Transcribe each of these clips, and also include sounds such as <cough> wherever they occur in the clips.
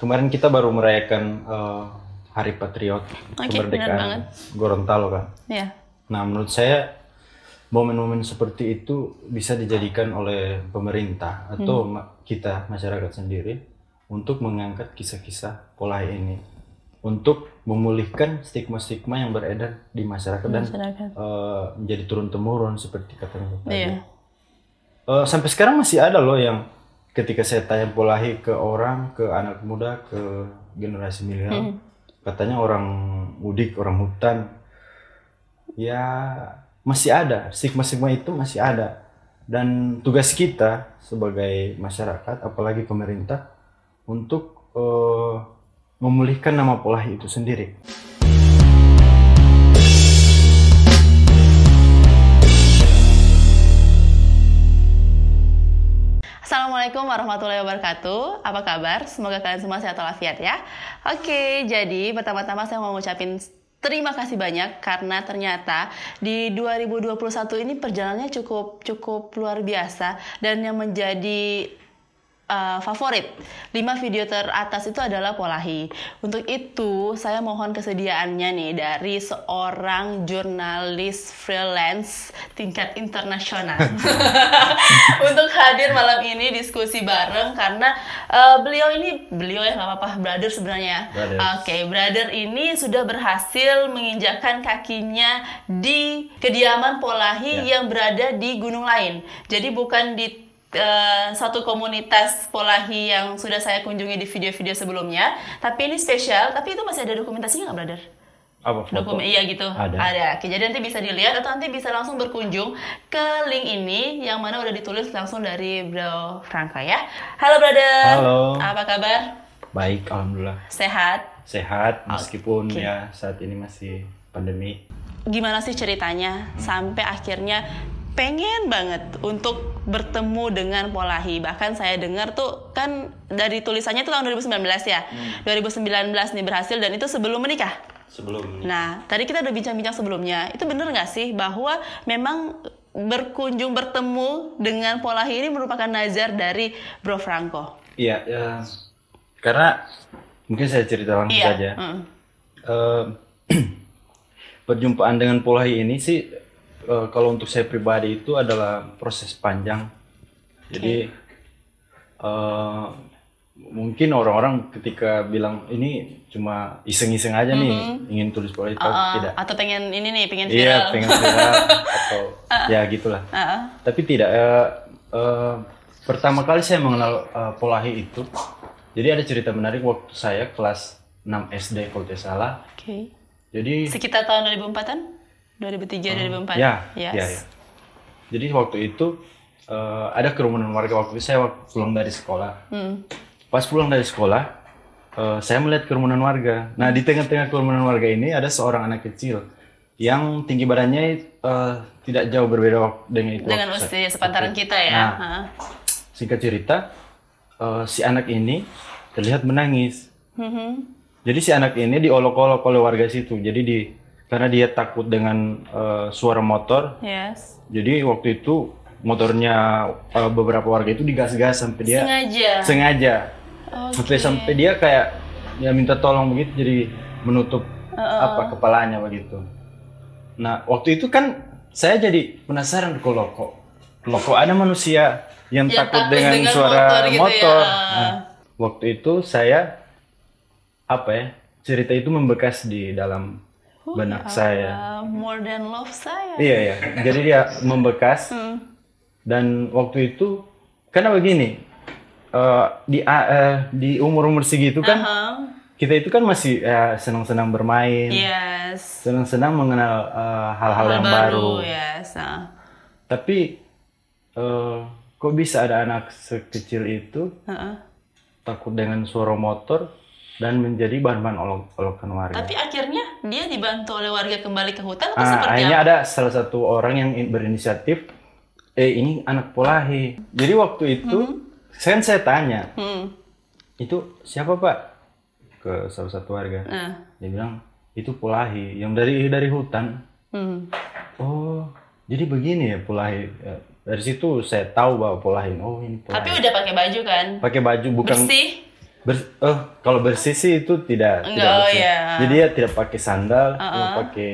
kemarin kita baru merayakan eh, Hari Patriot benar banget. Gorontalo kan. Ya. Nah, menurut saya momen-momen seperti itu bisa dijadikan oleh pemerintah atau Hmm. kita masyarakat sendiri untuk mengangkat kisah-kisah pola ini untuk memulihkan stigma-stigma yang beredar di masyarakat dan Masyarakat. eh, menjadi turun temurun seperti katanya tadi. Iya. Eh, sampai sekarang masih ada loh yang ketika saya tanya polahi ke orang, ke anak muda, ke generasi milenial, Hmm. katanya orang mudik, orang hutan, ya masih ada stigma-stigma itu masih ada. Dan tugas kita sebagai masyarakat, apalagi pemerintah, untuk eh, memulihkan nama polahi itu sendiri. Assalamualaikum warahmatullahi wabarakatuh. Apa kabar? Semoga kalian semua sehat walafiat ya. Oke, jadi pertama-tama saya mau ngucapin terima kasih banyak karena ternyata di 2021 ini perjalanannya cukup cukup luar biasa dan yang menjadi uh, favorit 5 video teratas itu adalah Polahi. Untuk itu, saya mohon kesediaannya nih dari seorang jurnalis freelance tingkat internasional <laughs> untuk hadir malam ini diskusi bareng karena uh, beliau ini beliau ya nggak apa-apa brother sebenarnya. Brothers. Oke, brother ini sudah berhasil menginjakkan kakinya di kediaman Polahi Ya. yang berada di gunung lain. Jadi bukan di eh, satu komunitas Polahi yang sudah saya kunjungi di video-video sebelumnya, tapi ini spesial. Tapi itu masih ada dokumentasinya nggak, brother? Apa foto? Dokumen iya gitu. Ada. Oke, jadi nanti bisa dilihat atau nanti bisa langsung berkunjung ke link ini yang mana udah ditulis langsung dari Bro Franka ya. Halo brother. Halo. Apa kabar? Baik, alhamdulillah. Sehat? Sehat meskipun Oke. ya saat ini masih pandemi. Gimana sih ceritanya sampai akhirnya pengen banget untuk bertemu dengan Polahi. Bahkan saya dengar tuh kan dari tulisannya itu tahun 2019 ya. 2019 nih berhasil dan itu sebelum menikah. Sebelum Nah, tadi kita udah bincang-bincang sebelumnya. Itu bener nggak sih bahwa memang berkunjung bertemu dengan Polahi ini merupakan nazar dari Bro Franco? Iya, ya, karena mungkin saya cerita langsung Iya. saja. mm. Eh, <clears throat> perjumpaan dengan Polahi ini sih eh, kalau untuk saya pribadi itu adalah proses panjang. Jadi eh, mungkin orang-orang ketika bilang ini cuma iseng-iseng aja nih ingin tulis Polahi, tapi Uh, tidak. Atau pengen ini nih, pengen viral. Iya, pengen viral <laughs> atau ya gitulah. Uh-uh. Tapi tidak. eh, eh, pertama kali saya mengenal eh, Polahi itu, jadi ada cerita menarik waktu saya kelas 6 SD kalau tidak salah. Oke. Jadi Sekitar tahun 2004-an? 2003, 2004? ya, Yes. ya, ya. Jadi waktu itu eh, ada kerumunan warga waktu itu saya pulang dari sekolah. Hmm. Pas pulang dari sekolah, eh, saya melihat kerumunan warga. Nah di tengah-tengah kerumunan warga ini ada seorang anak kecil yang tinggi badannya eh, tidak jauh berbeda dengan itu. Dengan usia sepantaran kita ya. Nah. Singkat cerita, eh, si anak ini terlihat menangis. Mhm. Jadi si anak ini diolok-olok oleh warga situ. Jadi di karena dia takut dengan eh, suara motor, Yes. jadi waktu itu motornya eh, beberapa warga itu digas-gas sampai dia Sengaja. sengaja Oke. sampai sampai dia kayak ya minta tolong begitu jadi menutup apa kepalanya begitu. Nah waktu itu kan saya jadi penasaran kok loh kok ada manusia yang, Yang takut, takut dengan, dengan suara motor motor. gitu ya. Nah, waktu itu saya apa ya cerita itu membekas di dalam benak saya. Uh, more than love saya. Iya ya. Jadi dia membekas Hmm. dan waktu itu karena begini eh, di eh, di umur umur segitu kan Aha. kita itu kan masih eh, senang-senang bermain, Yes. senang-senang mengenal hal-hal yang baru. Yes. ah. Tapi eh, kok bisa ada anak sekecil itu Heeh. takut dengan suara motor dan menjadi bahan-bahan olok-olokan warga. Tapi akhirnya dia dibantu oleh warga kembali ke hutan atau Ah, seperti akhirnya apa? ada salah satu orang yang in- berinisiatif, eh ini anak Polahi. Jadi waktu itu, saya kan saya tanya, Hmm. itu siapa pak? Ke salah satu warga. Nah. Dia bilang itu Polahi, yang dari dari hutan. Hmm. Oh, jadi begini ya Polahi. Ya, Dari situ saya tahu bahwa Polahi. Oh ini Tapi Polahi. udah pakai baju kan? Pakai baju bukan Bersih. Ber- oh, kalau bersih sih itu tidak Enggak, tidak oh bersih. iya. Jadi ya tidak pakai sandal, cuma pakai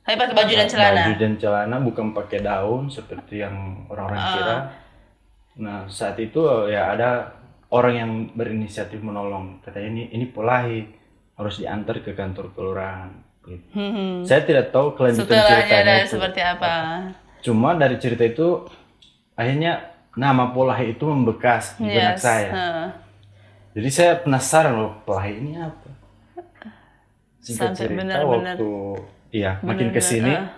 Tapi pakai baju dan celana. baju dan celana, bukan pakai daun seperti yang orang-orang Ah. kira. Nah saat itu ya ada orang yang berinisiatif menolong. Katanya ini ini polahi harus diantar ke kantor kelurahan. Gitu. Hmm. Saya tidak tahu kelanjutan Setelahnya ceritanya ada itu. seperti apa? Cuma dari cerita itu akhirnya nama polahi itu membekas di benak Yes. saya. Heeh. Jadi saya penasaran loh pelahi ini apa. Singkat Sampai cerita benar-benar- waktu iya makin ke sini ah.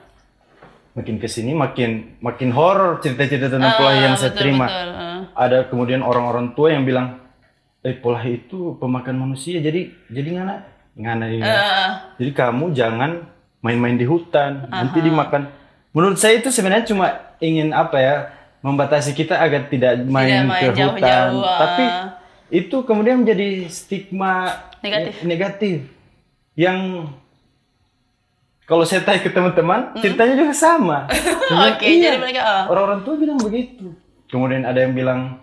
makin ke sini makin makin horor cerita-cerita tentang pelahi yang saya betul, terima. betul, ah. Ada kemudian orang-orang tua yang bilang, eh pelahi itu pemakan manusia jadi jadi ngana ngana ini. Heeh. Jadi kamu jangan main-main di hutan nanti dimakan. Menurut saya itu sebenarnya cuma ingin apa ya membatasi kita agar tidak main, main ke hutan. jauh-jauh, ah. Tapi itu kemudian menjadi stigma Negatif. ne- negatif yang kalau saya tanya ke teman-teman ceritanya juga sama. <laughs> Oke, "Iya." jadi mereka ah. orang-orang tua bilang begitu. Kemudian ada yang bilang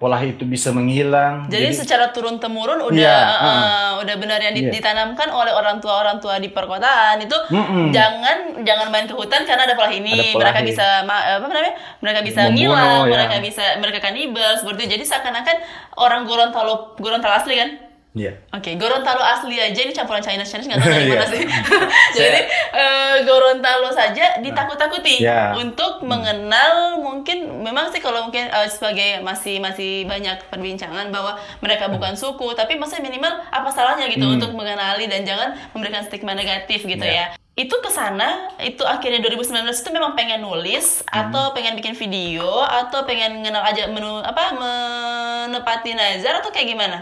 polahi itu bisa menghilang. Jadi, secara turun temurun udah Iya, eh, udah benar yang Iya. ditanamkan oleh orang tua orang tua di perkotaan itu Mm-mm. jangan jangan main ke hutan karena ada pola ini Ada polahi. mereka bisa ma- apa namanya mereka bisa Membunuh, ngilang ya. mereka bisa mereka kanibal seperti itu jadi seakan-akan orang Gorontalo Gorontalo asli kan Iya. Oke, Gorontalo asli aja ini campuran China Chinese nggak tahu dari mana Iya. sih. <laughs> <laughs> Jadi eh, Gorontalo saja ditakut-takuti Ya. untuk mengenal mungkin memang sih kalau mungkin eh, sebagai masih masih banyak perbincangan bahwa mereka bukan suku, tapi maksudnya minimal apa salahnya gitu untuk mengenali dan jangan memberikan stigma negatif gitu ya. Itu ke sana, itu akhirnya 2019 itu memang pengen nulis atau pengen bikin video atau pengen mengenal aja menu apa menepati nazar atau kayak gimana?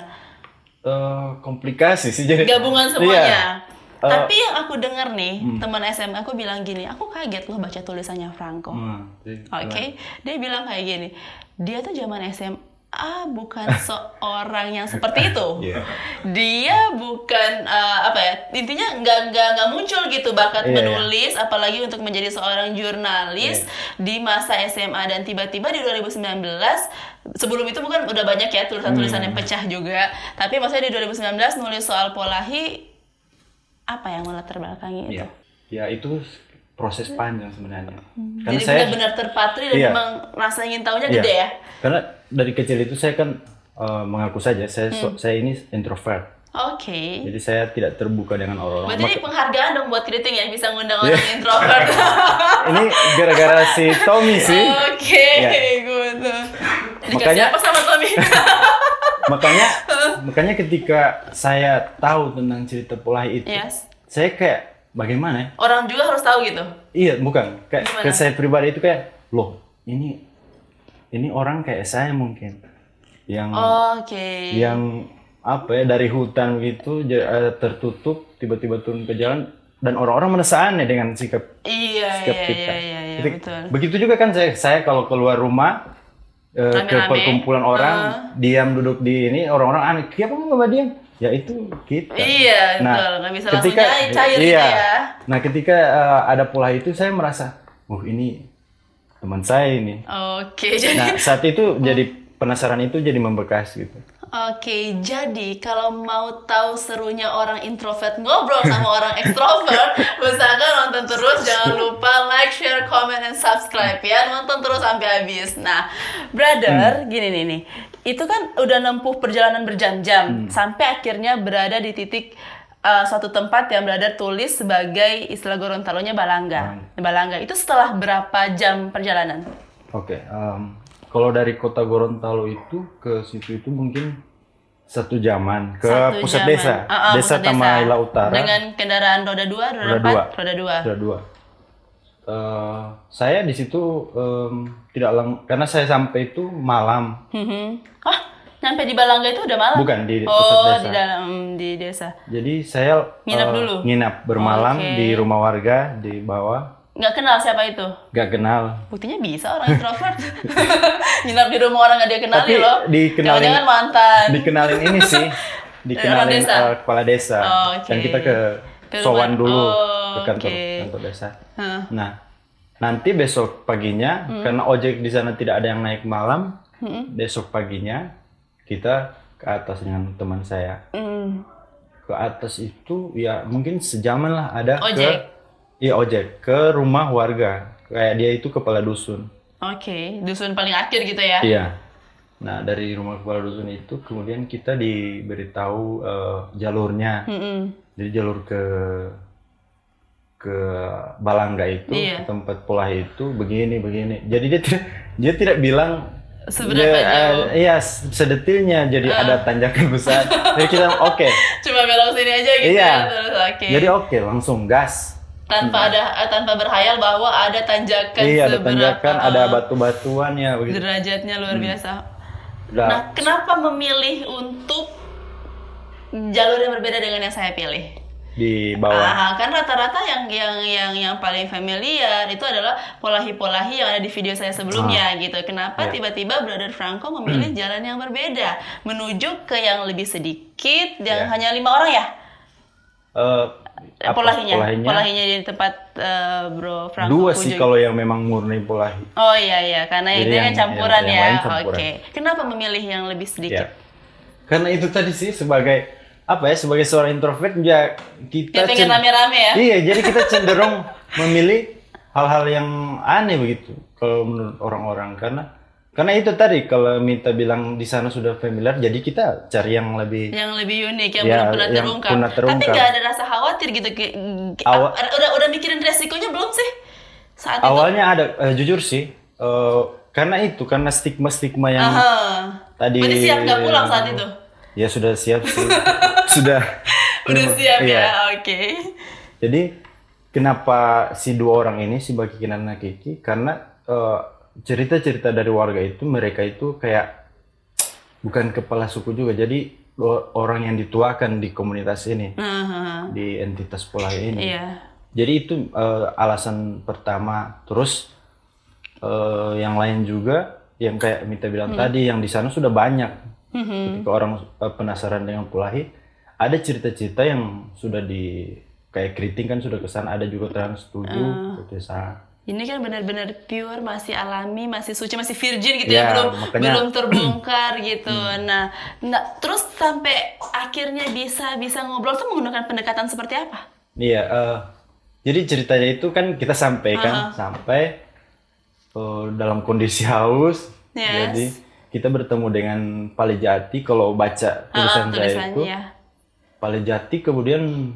Eh, komplikasi sih jadi. gabungan Iya. semuanya. Eh, Tapi yang aku dengar nih, teman SMA aku bilang gini, aku kaget loh baca tulisannya Franco. Hmm, Oke, jadi- dia bilang kayak gini, dia tuh zaman SMA bukan <laughs> seorang yang seperti itu. Iya. Dia bukan eh, apa ya, intinya nggak nggak nggak muncul gitu bakat Iya, iya. menulis, apalagi untuk menjadi seorang jurnalis Iya. di masa SMA dan tiba-tiba di 2019 sebelum itu bukan udah banyak ya tulisan-tulisan Hmm. yang pecah juga, tapi maksudnya di 2019 nulis soal polahi apa yang melatar belakangi itu? Iya. Ya itu proses panjang sebenarnya. Karena Hmm. Jadi saya benar-benar terpatri dan Iya. memang rasa ingin tahunya Iya. gede ya? karena dari kecil itu saya kan eh, mengaku saja saya so- Hmm. saya ini introvert. Oke. Jadi saya tidak terbuka dengan orang-orang. Berarti ini penghargaan dong buat kritik ya bisa ngundang Iya. orang introvert. <laughs> ini gara-gara si Tommy sih. Oke, Iya. good. Dikasih Makanya- apa sama Tommy? <laughs> makanya makanya ketika saya tahu tentang cerita polahi itu, yes. saya kayak bagaimana ya? Orang juga harus tahu gitu. Iya, bukan. Kayak ke saya pribadi itu kayak, loh, ini ini orang kayak saya mungkin yang Oke. yang apa ya dari hutan gitu eh, tertutup tiba-tiba turun ke jalan dan orang-orang merasa aneh dengan sikap Iya, sikap iya, kita. iya, iya, iya, betul. Begitu juga kan saya saya kalau keluar rumah eh, ke perkumpulan orang Ah. diam duduk di ini orang-orang aneh. Kenapa nggak bapak diam? Ya itu kita. Iya, Nah, betul. Nggak bisa ketika langsung cair, iya. gitu ya. Nah, ketika eh, ada pola itu saya merasa, "Oh, ini teman saya ini." Oke, <laughs> jadi Nah, saat itu jadi penasaran itu jadi membekas gitu. Oke, jadi kalau mau tahu serunya orang introvert ngobrol sama orang ekstrovert, <laughs> usahakan nonton terus. Jangan lupa like, share, comment, and subscribe ya. Nonton terus sampai habis. Nah, brother, gini nih nih. Itu kan udah nempuh perjalanan berjam-jam sampai akhirnya berada di titik uh, suatu tempat yang brother tulis sebagai istilah Gorontalonya Balangga. Balangga itu setelah berapa jam perjalanan? Oke, em, kalau dari kota Gorontalo itu ke situ itu mungkin satu jaman ke Satu pusat jaman. desa, Ah, ah, desa pusat Tamaila Utara. Dengan kendaraan roda dua, roda, Roda empat, dua. roda dua. Ada dua. Eh, saya di situ em, tidak lang karena saya sampai itu malam, Mhm. Ah, nyampe di Balangga itu udah malam? bukan di pusat Oh, desa. di dalam di desa. Jadi saya Nginap eh, dulu? nginap bermalam Oke. di rumah warga di bawah, Nggak kenal siapa itu? gak kenal. Buktinya bisa orang introvert. <laughs> Nginap di rumah orang nggak dia kenali Tapi loh. dikenalin- Jangan-jangan mantan. dikenalin ini sih, <laughs> dikenalin desa? eh, kepala desa. Oh, oke. Dan kita ke Ke sowan dulu oh, ke kantor oke. kantor desa. Hah. Nah, nanti besok paginya Hmm. karena ojek di sana tidak ada yang naik malam, besok paginya kita ke atas dengan teman saya. Hmm. Ke atas itu ya mungkin sejaman lah ada Ojek. ke Iya ojek ke rumah warga. Kayak dia itu kepala dusun. Oke, dusun paling akhir gitu ya. Iya. Nah dari rumah kepala dusun itu kemudian kita diberitahu eh, jalurnya. Mm-mm. Jadi jalur ke ke Balangga itu Iya. ke tempat pola itu begini begini. Jadi dia tidak dia tidak bilang Seberapa dia, jauh? eh, iya sedetilnya. Jadi ada tanjakan besar. Jadi kita oke. <laughs> Cuma belok sini aja gitu Iya. ya. Terus oke. Jadi oke langsung gas. Tanpa ada eh, tanpa berhayal bahwa ada tanjakan iya ada tanjakan, ada eh, batu-batuannya begitu. derajatnya luar biasa. Udah, Nah, kenapa memilih untuk jalur yang berbeda dengan yang saya pilih? di bawah. Ah, kan rata-rata yang yang yang yang paling familiar itu adalah polahi-polahi yang ada di video saya sebelumnya gitu. Kenapa Iya. tiba-tiba Brother Franco memilih jalan yang berbeda menuju ke yang lebih sedikit yang Iya. hanya lima orang ya? Eh, polahinya, polahinya? polahinya di tempat eh, Bro Franco Dua sih kalau yang memang murni polahi. Oh iya iya, karena Jadi itu kan yang- campuran yang- yang ya. lain campuran. Oke. Kenapa memilih yang lebih sedikit? Ya. Karena itu tadi sih sebagai apa ya sebagai seorang introvert ya kita Ya pengen rame-rame ya. Iya, jadi kita cenderung memilih hal-hal yang aneh begitu kalau menurut orang-orang karena karena itu tadi kalau minta bilang di sana sudah familiar jadi kita cari yang lebih Yang lebih unik yang Ya, belum pernah yang terungkap. pernah Tapi terungkap. nggak ada rasa khawatir gitu. Awal- ap- udah udah mikirin resikonya belum sih? Saat itu. awalnya ada eh, jujur sih eh, karena itu karena stigma-stigma yang Aha. tadi Berarti siap nggak pulang saat itu? Ya sudah siap sih. <laughs> sudah. <laughs> Udah siap Iya. ya, oke. Jadi kenapa si dua orang ini si Baki Kinan dan Kiki karena eh, cerita-cerita dari warga itu mereka itu kayak bukan kepala suku juga. Jadi orang yang dituakan di komunitas ini, Aha. di entitas pola ini. Iya. Jadi itu eh, alasan pertama. Terus eh, yang lain juga yang kayak Mita bilang Hmm. tadi yang di sana sudah banyak. Mhm. Ketika orang eh, penasaran dengan Pulahi, ada cerita-cerita yang sudah di kayak keriting kan sudah ke sana, ada juga trans tujuh ke sana. Ini kan benar-benar pure, masih alami, masih suci, masih virgin gitu Ya, ya, belum makanya- belum <clears throat> terbongkar gitu. Nah, nah, terus sampai akhirnya bisa bisa ngobrol tuh menggunakan pendekatan seperti apa? Iya, eh, jadi ceritanya itu kan kita sampaikan sampai eh, dalam kondisi haus. Yes. Jadi kita bertemu dengan Palijati kalau baca tulisan saya itu. Palijati kemudian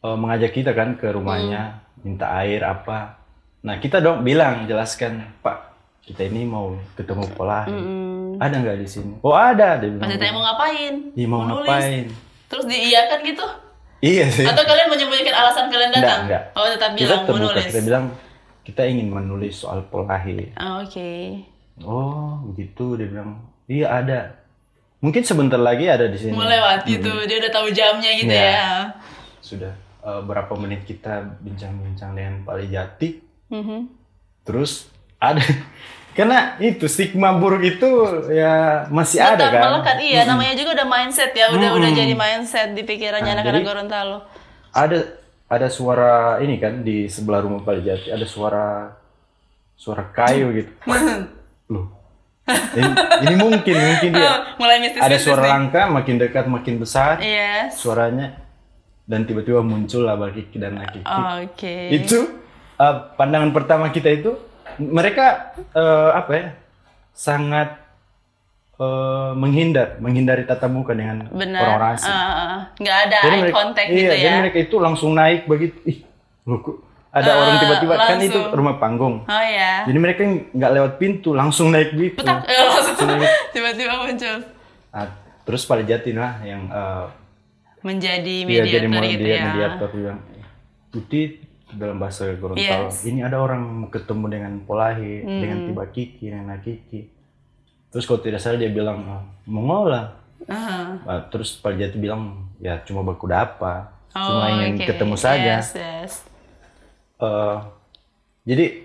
eh, mengajak kita kan ke rumahnya, minta air apa. Nah kita dong bilang jelaskan Pak kita ini mau ketemu Polahi. Mm. Ada nggak di sini? Oh ada, dia bilang. Pas ditanya mau ngapain? Iya mau nulis. ngapain? Terus diiyakan gitu? Iya sih. Atau kalian menyembunyikan alasan kalian datang? enggak. Oh, tetap Kita bilang mau terbuka, nulis. kita bilang kita ingin menulis soal Polahi. Ah, Oke. Oh begitu, dia bilang. Iya ada. Mungkin sebentar lagi ada di sini. Mau lewat gitu, dia udah tahu jamnya gitu Iya. ya. Sudah eh, berapa menit kita bincang-bincang dengan Palijati. Mhm. Terus ada <laughs> karena itu stigma buruk itu ya masih ada Tetap kan. melekat, iya. Namanya juga udah mindset ya, udah udah Mm-mm. jadi mindset di pikirannya Nah, anak-anak Gorontalo. Ada ada suara ini kan di sebelah rumah Palijati ada suara suara kayu gitu. <laughs> Loh. Ini, ini mungkin mungkin dia. Mulai mistis Ada suara langka makin dekat makin besar Yes. suaranya dan tiba-tiba muncul lah bagi dan Nakiki. Oke. Itu uh, pandangan pertama kita itu mereka uh, apa ya sangat uh, menghindar menghindari tatap muka dengan orang-orang asing. Ah. Nggak ada Jadi eye mereka, contact iya, gitu ya. jadi mereka itu langsung naik begitu. Ih, loh, ada Ah, orang tiba-tiba kan itu rumah panggung. Oh ya. Jadi mereka nggak lewat pintu, langsung naik gitu. Petak. Eh, langsung <laughs> tiba-tiba muncul. Ah, terus pada jati lah yang uh, Menjadi dia jadi mediator mau gitu dia ya. mediator bilang Tuti dalam bahasa Gorontalo Yes. Hmm. ini ada orang ketemu dengan Polahi dengan Tiba Kiki dengan Nakiki terus kalau tidak salah dia bilang "Ah, mau lah Aha. Ah, terus Pak Jati bilang ya cuma baku apa Oh, cuma ingin oke. ketemu saja Yes, yes. Eh, jadi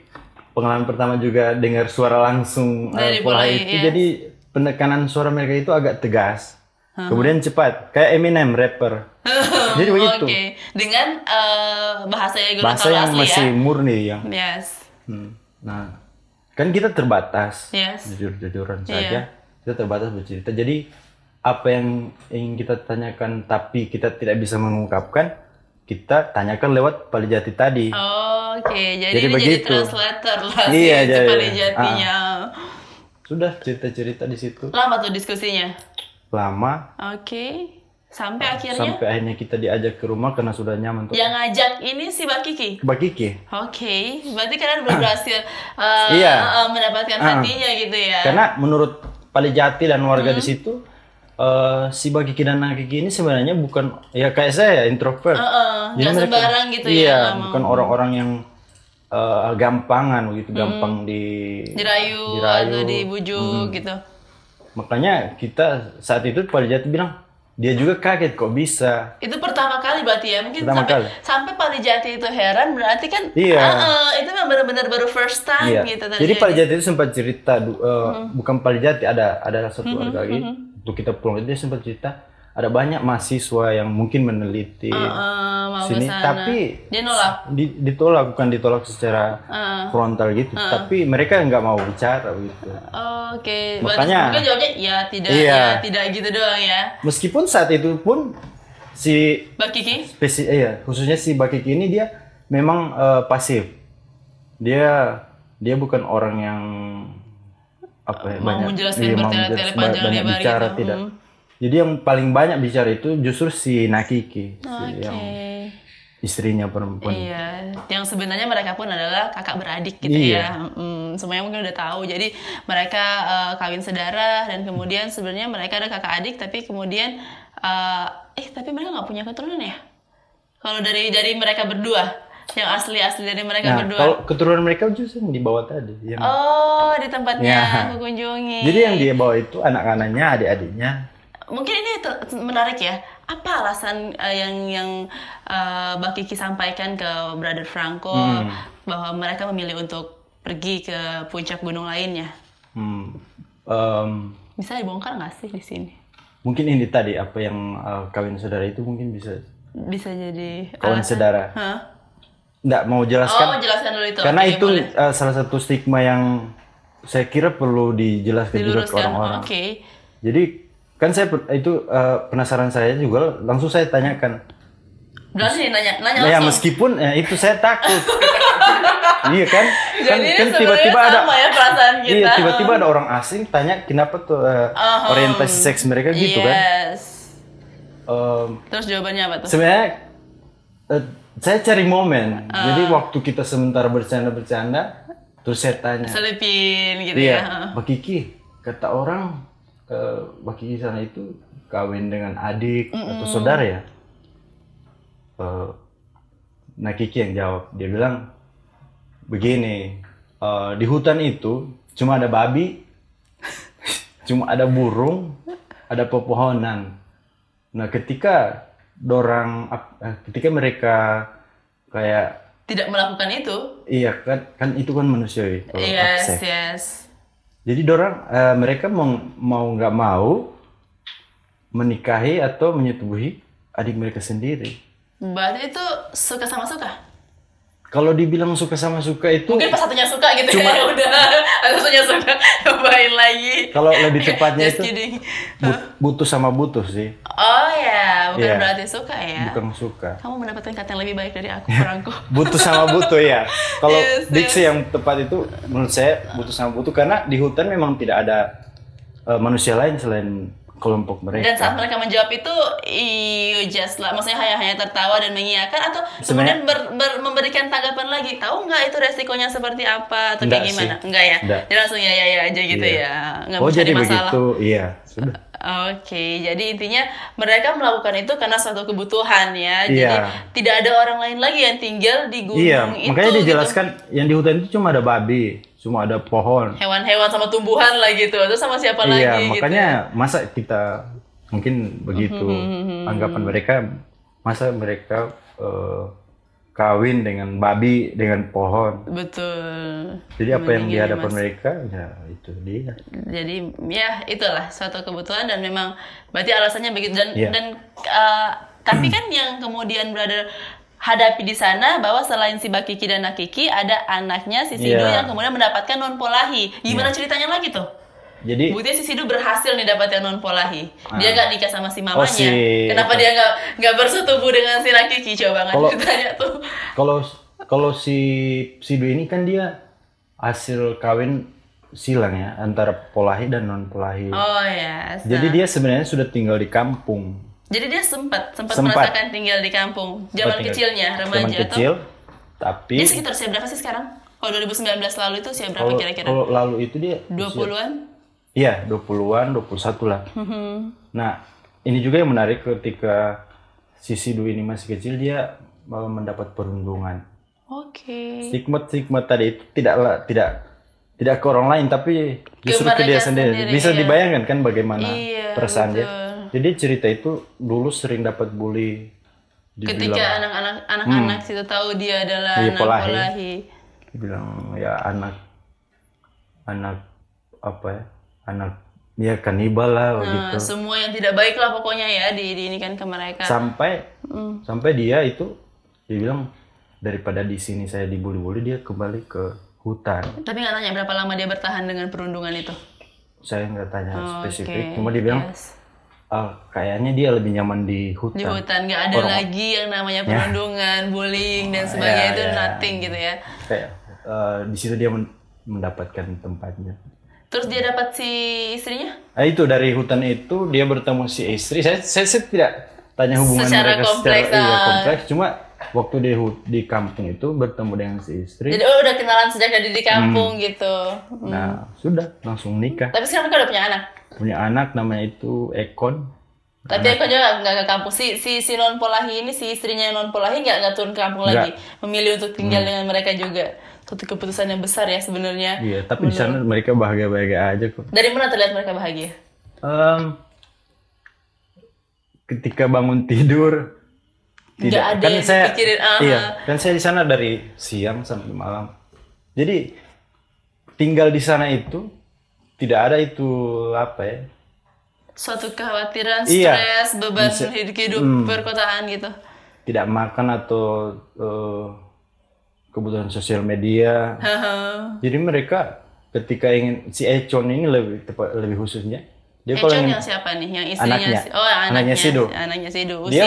pengalaman pertama juga dengar suara langsung Dari Polahi Polahi, itu yes. jadi penekanan suara mereka itu agak tegas kemudian cepat kayak Eminem rapper <laughs> jadi begitu Oke. Dengan eh, bahasa Gorontalo bahasa yang asli masih ya. murni yang Yes. Hmm. Nah, kan kita terbatas, Yes. jujur-jujuran Iya. saja, kita terbatas bercerita. Jadi apa yang ingin kita tanyakan tapi kita tidak bisa mengungkapkan, kita tanyakan lewat Palijati tadi. Oh, Oke, jadi, Jadi ini begitu. jadi translator lah Iya, si jadi- Cipali Jatinya. Sudah cerita-cerita di situ Lama tuh diskusinya. Lama Oke, sampai akhirnya sampai akhirnya kita diajak ke rumah karena sudah nyaman tuh. yang ngajak ini si Mbak Kiki. Mbak Kiki. Oke, berarti kalian belum berhasil uh, <clears throat> Iya. uh, mendapatkan Ah. hatinya gitu ya. Karena menurut Palijati dan warga Hmm. di situ eh, si Mbak Kiki dan Nak Kiki ini sebenarnya bukan ya kayak saya introvert. Heeh, Jadi nggak mereka- sembarang gitu ya, Iya, nggak mau. bukan orang-orang yang eh, gampangan begitu, gampang di dirayu, dirayu. atau dibujuk gitu. Makanya kita saat itu Palijati bilang dia juga kaget kok bisa. Itu pertama kali berarti ya, mungkin Pertama sampai kali. sampai Palijati itu heran berarti kan Iya. ah, itu memang benar-benar baru first time Iya. gitu Jadi terjadi. Palijati itu sempat cerita, eh, Hmm. bukan ada ada satu warga lagi. Waktu kita pulang dia sempat cerita ada banyak mahasiswa yang mungkin meneliti Ah, mau sini, ke sana. tapi dia nolak. di- ditolak bukan ditolak secara Ah. frontal gitu, tapi mereka nggak mau bicara gitu. Oke, berarti Makanya- mungkin jawabnya ya tidak Iya. ya tidak gitu doang ya. Meskipun saat itu pun si Mbak Kiki? spesi eh, ya, khususnya si Bakiki ini dia memang eh, pasif. Dia dia bukan orang yang apa ya, Mau menjelaskan iya, bertele-tele panjang banyak lebar bicara gitu. tidak. Hmm. Jadi yang paling banyak bicara itu justru si Nakiki, si Oke. yang istrinya perempuan. Iya, yang sebenarnya mereka pun adalah kakak beradik gitu Iya. ya. Hmm, semuanya mungkin udah tahu. Jadi mereka eh, kawin sedarah dan kemudian sebenarnya mereka ada kakak adik tapi kemudian eh eh tapi mereka nggak punya keturunan ya? Kalau dari dari mereka berdua, yang asli asli dari mereka Nah, berdua. kalau keturunan mereka justru yang dibawa tadi. Yang, Oh, di tempatnya Ya. aku kunjungi. Jadi yang dia bawa itu anak-anaknya, adik-adiknya. Mungkin ini menarik ya. Apa alasan eh, yang yang eh, Mbak Kiki sampaikan ke Brother Franco Hmm. bahwa mereka memilih untuk pergi ke puncak gunung lainnya? Hmm, em, Bisa dibongkar nggak sih di sini? mungkin ini tadi apa yang eh, kawin saudara itu mungkin bisa Bisa jadi kawan alasan? saudara. Nggak mau Oh, jelaskan jelaskan dulu itu. karena Oke, itu boleh. eh, salah satu stigma yang saya kira perlu dijelaskan juga ke orang-orang. Oke. Jadi kan saya itu eh, penasaran saya juga langsung saya tanyakan. Berarti nanya nanya Nah, ya langsung. meskipun ya, itu saya takut. <laughs> iya kan? kan Jadi kan sebenarnya tiba-tiba ada ya perasaan kita. Iya, tiba-tiba ada orang asing tanya kenapa tuh eh, Aham. orientasi seks mereka gitu kan. Yes. Em, Terus jawabannya apa tuh? sebenarnya eh, saya cari momen. Ah. Jadi waktu kita sementara bercanda-bercanda, terus saya tanya, Selipin gitu iya, ya. Mbak Kiki, kata orang eh, Mbak Kiki sana itu kawin dengan adik atau saudara ya? Eh, nah Kiki yang jawab, dia bilang begini, eh, di hutan itu cuma ada babi, <laughs> cuma ada burung, ada pepohonan. Nah ketika dorang, eh, ketika mereka kayak Tidak melakukan itu. Iya kan kan itu kan manusiawi kalau Yes, akses. yes. Jadi dorang eh, mereka mau nggak mau menikahi atau menyetubuhi adik mereka sendiri. Berarti itu suka sama suka. Kalau dibilang suka sama suka itu Mungkin pas satunya suka gitu Cuma- ya udah. <laughs> Pas satunya suka <laughs> cobain lagi. kalau lebih tepatnya itu kidding. but- butuh sama butuh sih, Oh ya, bukan Iya. berarti suka ya. bukan suka. Kamu mendapatkan kata yang lebih baik dari aku, <laughs> Franco. Butuh sama butuh ya. Kalau Yes, diksi yang tepat itu menurut saya butuh sama butuh karena di hutan memang tidak ada eh, manusia lain selain kelompok mereka. Dan saat mereka menjawab itu, you just lah, maksudnya hanya hanya tertawa dan mengiyakan atau kemudian ber- ber- memberikan tanggapan lagi, tahu nggak itu resikonya seperti apa atau kayak gimana? sih. Enggak ya? Enggak. Jadi langsung ya ya ya aja gitu Iya. ya, nggak oh jadi masalah. begitu, iya sudah. Oke, jadi intinya mereka melakukan itu karena suatu kebutuhan ya. Jadi Iya. tidak ada orang lain lagi yang tinggal di gunung Iya, itu. makanya gitu. dijelaskan yang di hutan itu cuma ada babi, cuma ada pohon. Hewan-hewan sama tumbuhan lah gitu. Terus sama siapa lagi iya, gitu. makanya masa kita mungkin begitu Hmm, anggapan mereka, masa mereka eh, kawin dengan babi dengan pohon. Betul. Jadi apa yang di Mendingan hadapan Mas. mereka, ya itu dia. Jadi ya itulah suatu kebutuhan dan memang berarti alasannya begitu dan Iya. dan uh, tapi kan yang kemudian brother hadapi di sana bahwa selain si Bakiki dan Nakiki ada anaknya si Sido Iya. yang kemudian mendapatkan non polahi. Gimana ceritanya lagi tuh? Jadi Buktinya si Sidu berhasil nih dapat yang non polahi. Dia Ah. nggak nikah sama si mamanya. Oh, si- Kenapa dia nggak nggak bersetubuh dengan si Rakiki? Coba nggak ditanya tuh. kalau kalau si Sidu ini kan dia hasil kawin silang ya antara polahi dan non polahi. Oh ya. Jadi dia sebenarnya sudah tinggal di kampung. Jadi dia sempat sempat Sempat. merasakan tinggal di kampung zaman Tinggal- kecilnya remaja Zaman atau kecil, tapi dia sekitar usia berapa sih sekarang? Kalau 2019 lalu itu usia berapa kalau kira-kira? kalau lalu itu dia 20-an? Iya, 20-an, 21 lah. Mhm. Nah, ini juga yang menarik ketika si Sidu ini masih kecil dia malah mendapat perundungan. Oke. Stigma-stigma tadi itu tidaklah tidak tidak ke orang lain tapi justru ke, dia mereka sendiri. sendiri, Bisa iya. dibayangkan kan bagaimana Iya, perasaan dia. Jadi cerita itu dulu sering dapat bully Ketika dibilang anak-anak anak-anak situ tahu dia adalah Iya, anak polahi. polahi. dibilang ya anak anak apa ya? Anak ya kanibal lah Nah, gitu. semua yang tidak baik lah pokoknya ya di, di ini kan ke mereka. sampai Mm. sampai dia itu dia bilang daripada di sini saya dibully-bully dia kembali ke hutan Tapi nggak tanya berapa lama dia bertahan dengan perundungan itu. saya nggak tanya Oh, spesifik oke, cuma dia bilang yes. "Ah, kayaknya dia lebih nyaman di di hutan hutan nggak ada Orang- lagi yang namanya perundungan, bullying dan Oh, sebagainya. Ya, itu ya. nothing gitu ya. kayak eh, di situ dia men- mendapatkan tempatnya. Terus dia dapat si istrinya? Nah, itu dari hutan itu dia bertemu si istri. Saya saya, saya tidak tanya hubungan Secara mereka kompleks, secara iya, ah. kompleks. Cuma waktu di di kampung itu bertemu dengan si istri Jadi oh udah kenalan sejak dari di kampung Hmm. gitu. nah sudah langsung nikah Tapi sekarang mereka udah punya anak. punya anak namanya itu Ekon Tapi aku juga nggak ke kampung. Si si si non polahi ini si istrinya non polahi nggak nggak turun ke kampung Nggak. lagi. Memilih untuk Hmm. tinggal dengan mereka juga. Suatu keputusan yang besar ya sebenarnya. Iya, tapi di sana mereka bahagia-bahagia aja kok. Dari mana terlihat mereka bahagia? Em, ketika bangun tidur, Nggak ada kan yang saya, dipikirin, aha. iya, kan saya di sana dari siang sampai malam. Jadi tinggal di sana itu tidak ada itu apa ya? Suatu kekhawatiran, Iya. stres, beban Bisa- Hmm. hidup, hidup perkotaan gitu. Tidak makan atau eh, kebutuhan sosial media. Jadi mereka ketika ingin si Econ ini lebih tepat lebih khususnya dia kalau Econ ingin yang siapa nih? Yang istrinya? Anaknya. si- Oh, anaknya. Anaknya Sido. Anaknya Sido. dia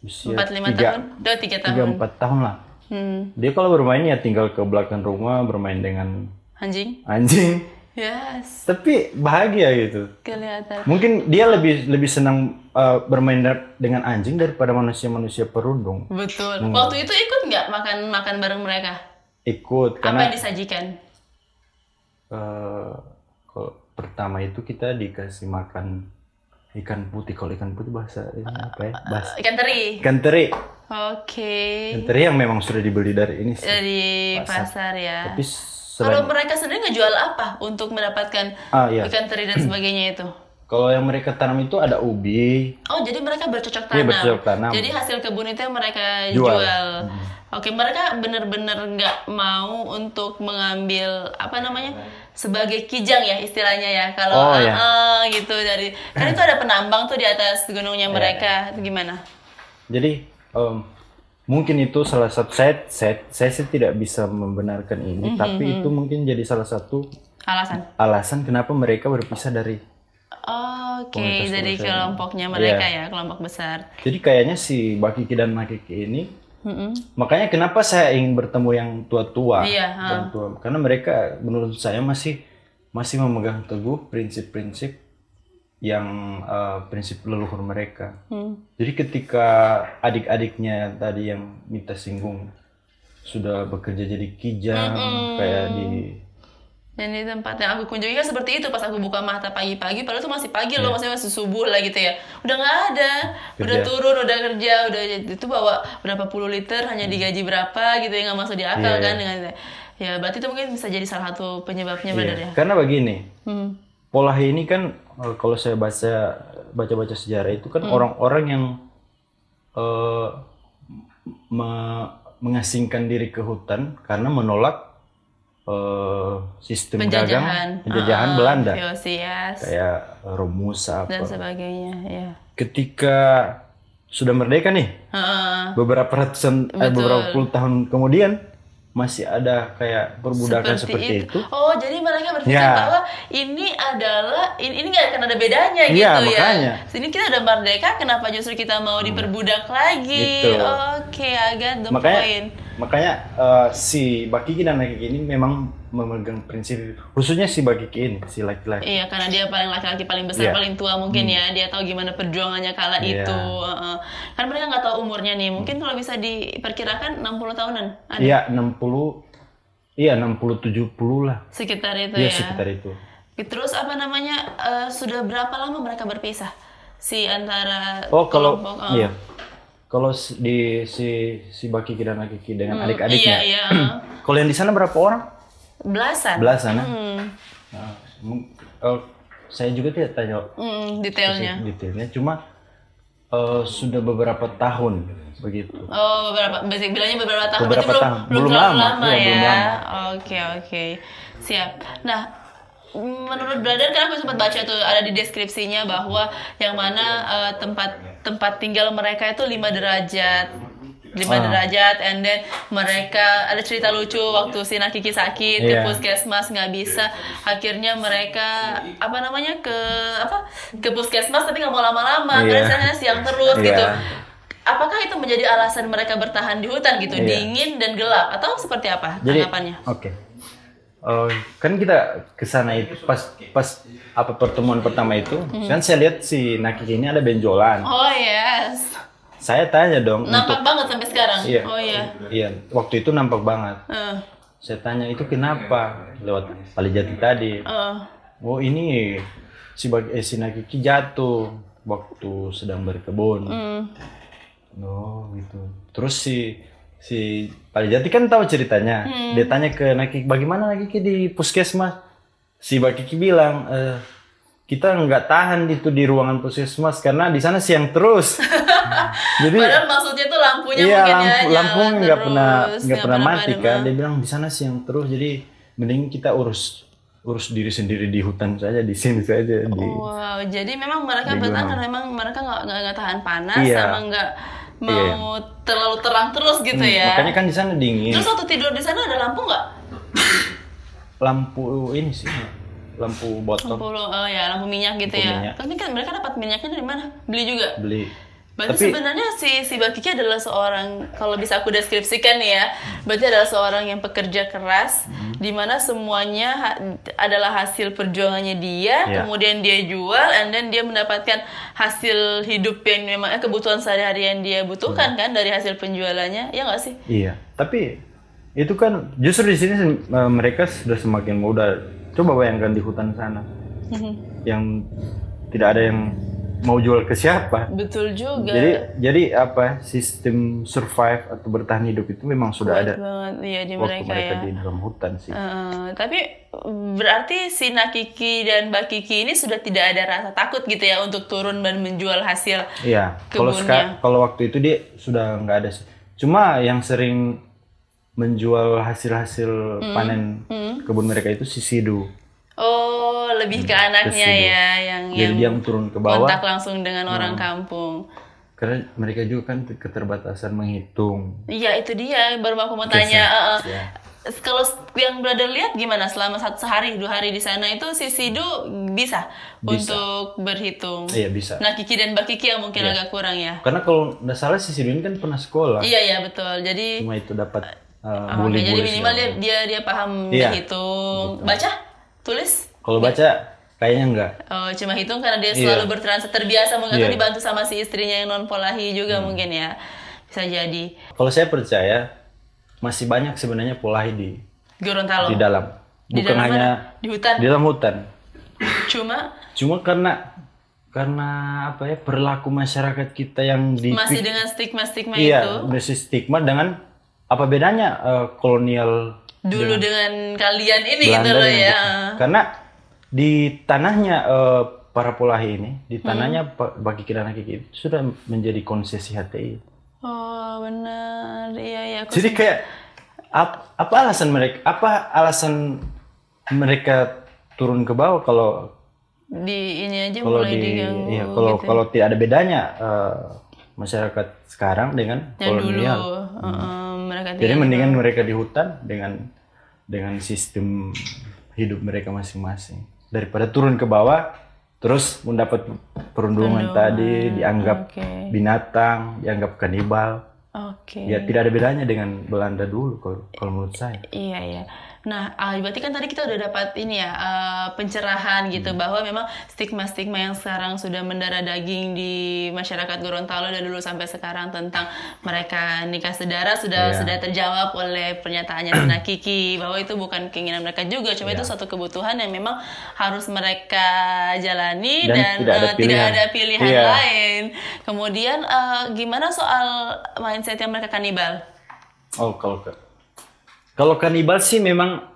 Usia baru usia 45 tiga, tahun? Udah 3 tahun. tiga empat tahun lah. Hmm. Dia kalau bermain ya tinggal ke belakang rumah bermain dengan Anjing? anjing. Yes. Tapi bahagia gitu. Kelihatan. Mungkin dia lebih lebih senang uh, bermain dengan anjing daripada manusia-manusia perundung. Betul. Hmm. Waktu itu ikut nggak makan makan bareng mereka? Ikut Apa karena yang disajikan? uh, kalau pertama itu kita dikasih makan ikan putih. Kalau ikan putih bahasa ini apa ya? Bahasa Ikan teri. ikan teri. Oke. Ikan teri yang memang sudah dibeli dari ini sih. Dari pasar ya. Tapi Kalau mereka sendiri ngejual apa untuk mendapatkan ah iya. ikan teri dan sebagainya itu? <clears throat> Kalau yang mereka tanam itu ada ubi, Oh, jadi mereka bercocok Iya, tanam. bercocok tanam. Jadi hasil kebun itu yang mereka Jual. jual. Oke, mereka benar-benar nggak mau untuk mengambil apa namanya sebagai kijang ya istilahnya ya. Kalau Oh, ya. ah, gitu dari kan itu ada penambang tuh di atas Iya, gunungnya mereka. Itu gimana? Jadi em, mungkin itu salah satu saya saya, saya sih tidak bisa membenarkan Mhm, ini, tapi itu mungkin jadi salah satu Alasan? alasan kenapa mereka berpisah dari. Oke, dari komunitas. kelompoknya mereka Iya. ya, kelompok besar. Jadi kayaknya si Bakiki dan Makiki ini, Mm-mm. makanya kenapa saya ingin bertemu yang tua-tua, Iya, yang tua, karena mereka menurut saya masih masih memegang teguh prinsip-prinsip yang eh, prinsip leluhur mereka. Hmm. Jadi ketika adik-adiknya tadi yang minta singgung sudah bekerja jadi kijang kayak di Dan di tempat yang aku kunjungi kan seperti itu pas aku buka mata pagi-pagi, padahal itu masih pagi Iya. loh, masih masih subuh lah gitu ya. Udah nggak ada, udah Kerja. turun, udah kerja, udah itu bawa berapa puluh liter hanya digaji berapa gitu ya nggak masuk di akal Iya, kan dengan ya berarti itu mungkin bisa jadi salah satu penyebabnya benar Iya, ya. Karena begini, Hmm. Polahi ini kan eh, kalau saya baca baca-baca sejarah itu Hmm. kan orang-orang yang eh, me- mengasingkan diri ke hutan karena menolak eh, sistem dagang Penjajahan, penjajahan Ah, Belanda yes. kayak Romusa dan apa. sebagainya ya. Ketika sudah merdeka nih Heeh. beberapa ratusan eh, beberapa puluh tahun kemudian masih ada kayak perbudakan seperti, itu. Oh, jadi mereka berpikir Ya. bahwa ini adalah ini, ini nggak akan ada bedanya gitu Iya, ya. makanya. Sini kita ada merdeka, kenapa justru kita mau diperbudak lagi? Gitu. Oke, agak the makanya point. Makanya eh, si Bakiki dan Nakiki ini memang memegang prinsip khususnya si Bakiki ini si laki-laki Iya, karena dia paling laki-laki paling besar, Iya. paling tua mungkin ya. Dia tahu gimana perjuangannya kala Iya. itu. Heeh. Kan mereka nggak tahu umurnya nih. Mungkin kalau bisa diperkirakan 60 tahunan. Ada iya 60 iya 60 70 lah sekitar itu iya ya. sekitar itu Terus apa namanya? eh, sudah berapa lama mereka berpisah? Si antara oh kalau kelompok, eh. iya kalau di si si Bakiki dan Nakiki dengan Iya, adik-adiknya iya. <clears throat> kalau yang di sana berapa orang Belasan. belasan ya? Hmm, Nah, eh, saya juga tidak tanya hmm, detailnya. detailnya cuma eh, sudah beberapa tahun begitu Oh, beberapa bilangnya beberapa tahun Beberapa berarti tahun. belum, Belum lama. lama, Iya, ya. belum lama. Oke, oke. Siap. Nah, menurut brother kan aku sempat baca tuh ada di deskripsinya bahwa yang mana eh, tempat tempat tinggal mereka itu 5 derajat. 5 Ah. derajat and then mereka ada cerita lucu waktu si Nakiki sakit ke Iya. puskesmas nggak bisa akhirnya mereka apa namanya ke apa ke puskesmas tapi nggak mau lama-lama karena di sana siang terus Iya. gitu apakah itu menjadi alasan mereka bertahan di hutan gitu Iya. dingin dan gelap atau seperti apa Jadi tanggapannya oke. Eh, kan kita ke sana itu pas pas apa pertemuan pertama itu kan saya lihat si Nakiki ini ada benjolan. oh yes Saya tanya dong nampak untuk banget sampai sekarang Iya. oh iya iya waktu itu nampak banget. Eh, Saya tanya itu kenapa lewat Palijati tadi. eh. Oh ini si bag eh, si Nakiki jatuh waktu sedang berkebun. Hmm. Oh gitu. Terus si si Palijati kan tahu ceritanya. Hmm. Dia tanya ke Nakiki bagaimana Nakiki di puskesmas. Si Bakiki bilang "Eh, kita nggak tahan itu di ruangan puskesmas karena di sana siang terus. <laughs> Jadi padahal maksudnya tuh lampunya iya mungkin lampu ya lampu nggak pernah nggak pernah mati kan. Dia bilang di sana siang terus jadi mending kita urus urus diri sendiri di hutan saja di sini saja di Wow, jadi memang mereka bertahan karena memang mereka nggak nggak tahan panas Iya. sama nggak mau terlalu terang terus gitu Hmm, ya. Makanya kan di sana dingin. Terus waktu tidur di sana ada lampu nggak? Lampu ini sih lampu botol Lampu oh ya lampu minyak gitu Lampu ya. minyak. Tapi kan mereka dapat minyaknya dari mana? Beli juga. beli. Berarti Tapi sebenarnya si si Bakiki adalah seorang kalau bisa aku deskripsikan nih ya, berarti adalah seorang yang pekerja keras Hmm. di mana semuanya ha- adalah hasil perjuangannya dia, Iya. kemudian dia jual and then dia mendapatkan hasil hidup yang memang eh, kebutuhan sehari-hari yang dia butuhkan kan dari hasil penjualannya. Ya nggak sih? iya, tapi itu kan justru di sini eh, mereka sudah semakin muda. Coba bayangkan di hutan sana Mhm. yang tidak ada yang mau jual ke siapa. Betul juga. Jadi jadi apa sistem survive atau bertahan hidup itu memang sudah Kuat ada banget iya di waktu mereka, mereka ya. di dalam hutan sih. Eh, tapi berarti si Nakiki dan Bakiki ini sudah tidak ada rasa takut gitu ya untuk turun dan menjual hasil. Iya, kalau kalau waktu itu dia sudah nggak ada sih. Cuma yang sering menjual hasil-hasil Hmm. panen kebun mereka itu si Sidu. Oh, lebih ke anaknya situ. ya yang Jadi yang dia yang turun ke bawah kontak langsung dengan orang kampung. karena mereka juga kan keterbatasan menghitung. Iya, itu dia baru aku mau tanya. eh, eh. Ya. Kalau yang brother lihat gimana selama satu sehari dua hari di sana itu si Sidu bisa, Bisa. untuk berhitung. Iya bisa. Nah Kiki dan Mbak Kiki yang mungkin agak kurang ya. Karena kalau nggak salah si Sidu ini kan pernah sekolah. Iya iya betul. Jadi Cuma itu dapat uh, Oh, Oke, jadi minimal dia dia dia paham Iya. hitung, baca, tulis. Kalau baca kayaknya enggak. Oh, cuma hitung karena dia Iya. selalu bertransaksi terbiasa mungkin. Hmm. dibantu sama si istrinya yang non polahi juga mungkin ya. Bisa jadi. Kalau saya percaya masih banyak sebenarnya polahi di Gorontalo. di dalam. Di Bukan dalam hanya mana? di hutan. di dalam hutan. Cuma Cuma karena karena apa ya perilaku masyarakat kita yang di masih dengan stigma-stigma iya itu. masih stigma dengan apa bedanya eh, kolonial Dulu dengan kalian ini gitu loh dengan ya. Karena di tanahnya eh, para polahi ini, di Hmm. tanahnya pa- bagi kira Kiki itu sudah menjadi konsesi HTI. Oh, benar. Iya, iya. aku Jadi kayak ap- apa alasan mereka? Apa alasan mereka turun ke bawah kalau di ini aja kalau mulai di diganggu iya, kalau gitu. kalau tidak ada bedanya eh, masyarakat sekarang dengan yang dulu kolonial. Heeh, mereka Jadi mendingan mereka di hutan dengan dengan sistem hidup mereka masing-masing daripada turun ke bawah terus mendapat perundungan tadi dianggap Oke. binatang, dianggap kanibal. Oke. Ya tidak ada bedanya dengan Belanda dulu kalau kalau menurut saya. Iya iya. Nah, ah, berarti kan tadi kita udah dapat ini ya eh, pencerahan gitu Hmm. bahwa memang stigma-stigma yang sekarang sudah mendarah daging di masyarakat Gorontalo dari dulu sampai sekarang tentang mereka nikah sedara sudah Iya. sudah terjawab oleh pernyataannya Tina Kiki bahwa itu bukan keinginan mereka juga, cuma Iya. itu suatu kebutuhan yang memang harus mereka jalani Dan dan, tidak ada tidak pilihan. ada pilihan Iya. lain. Kemudian eh, gimana soal mindset yang mereka kanibal? Oh kalau kalau kanibal sih memang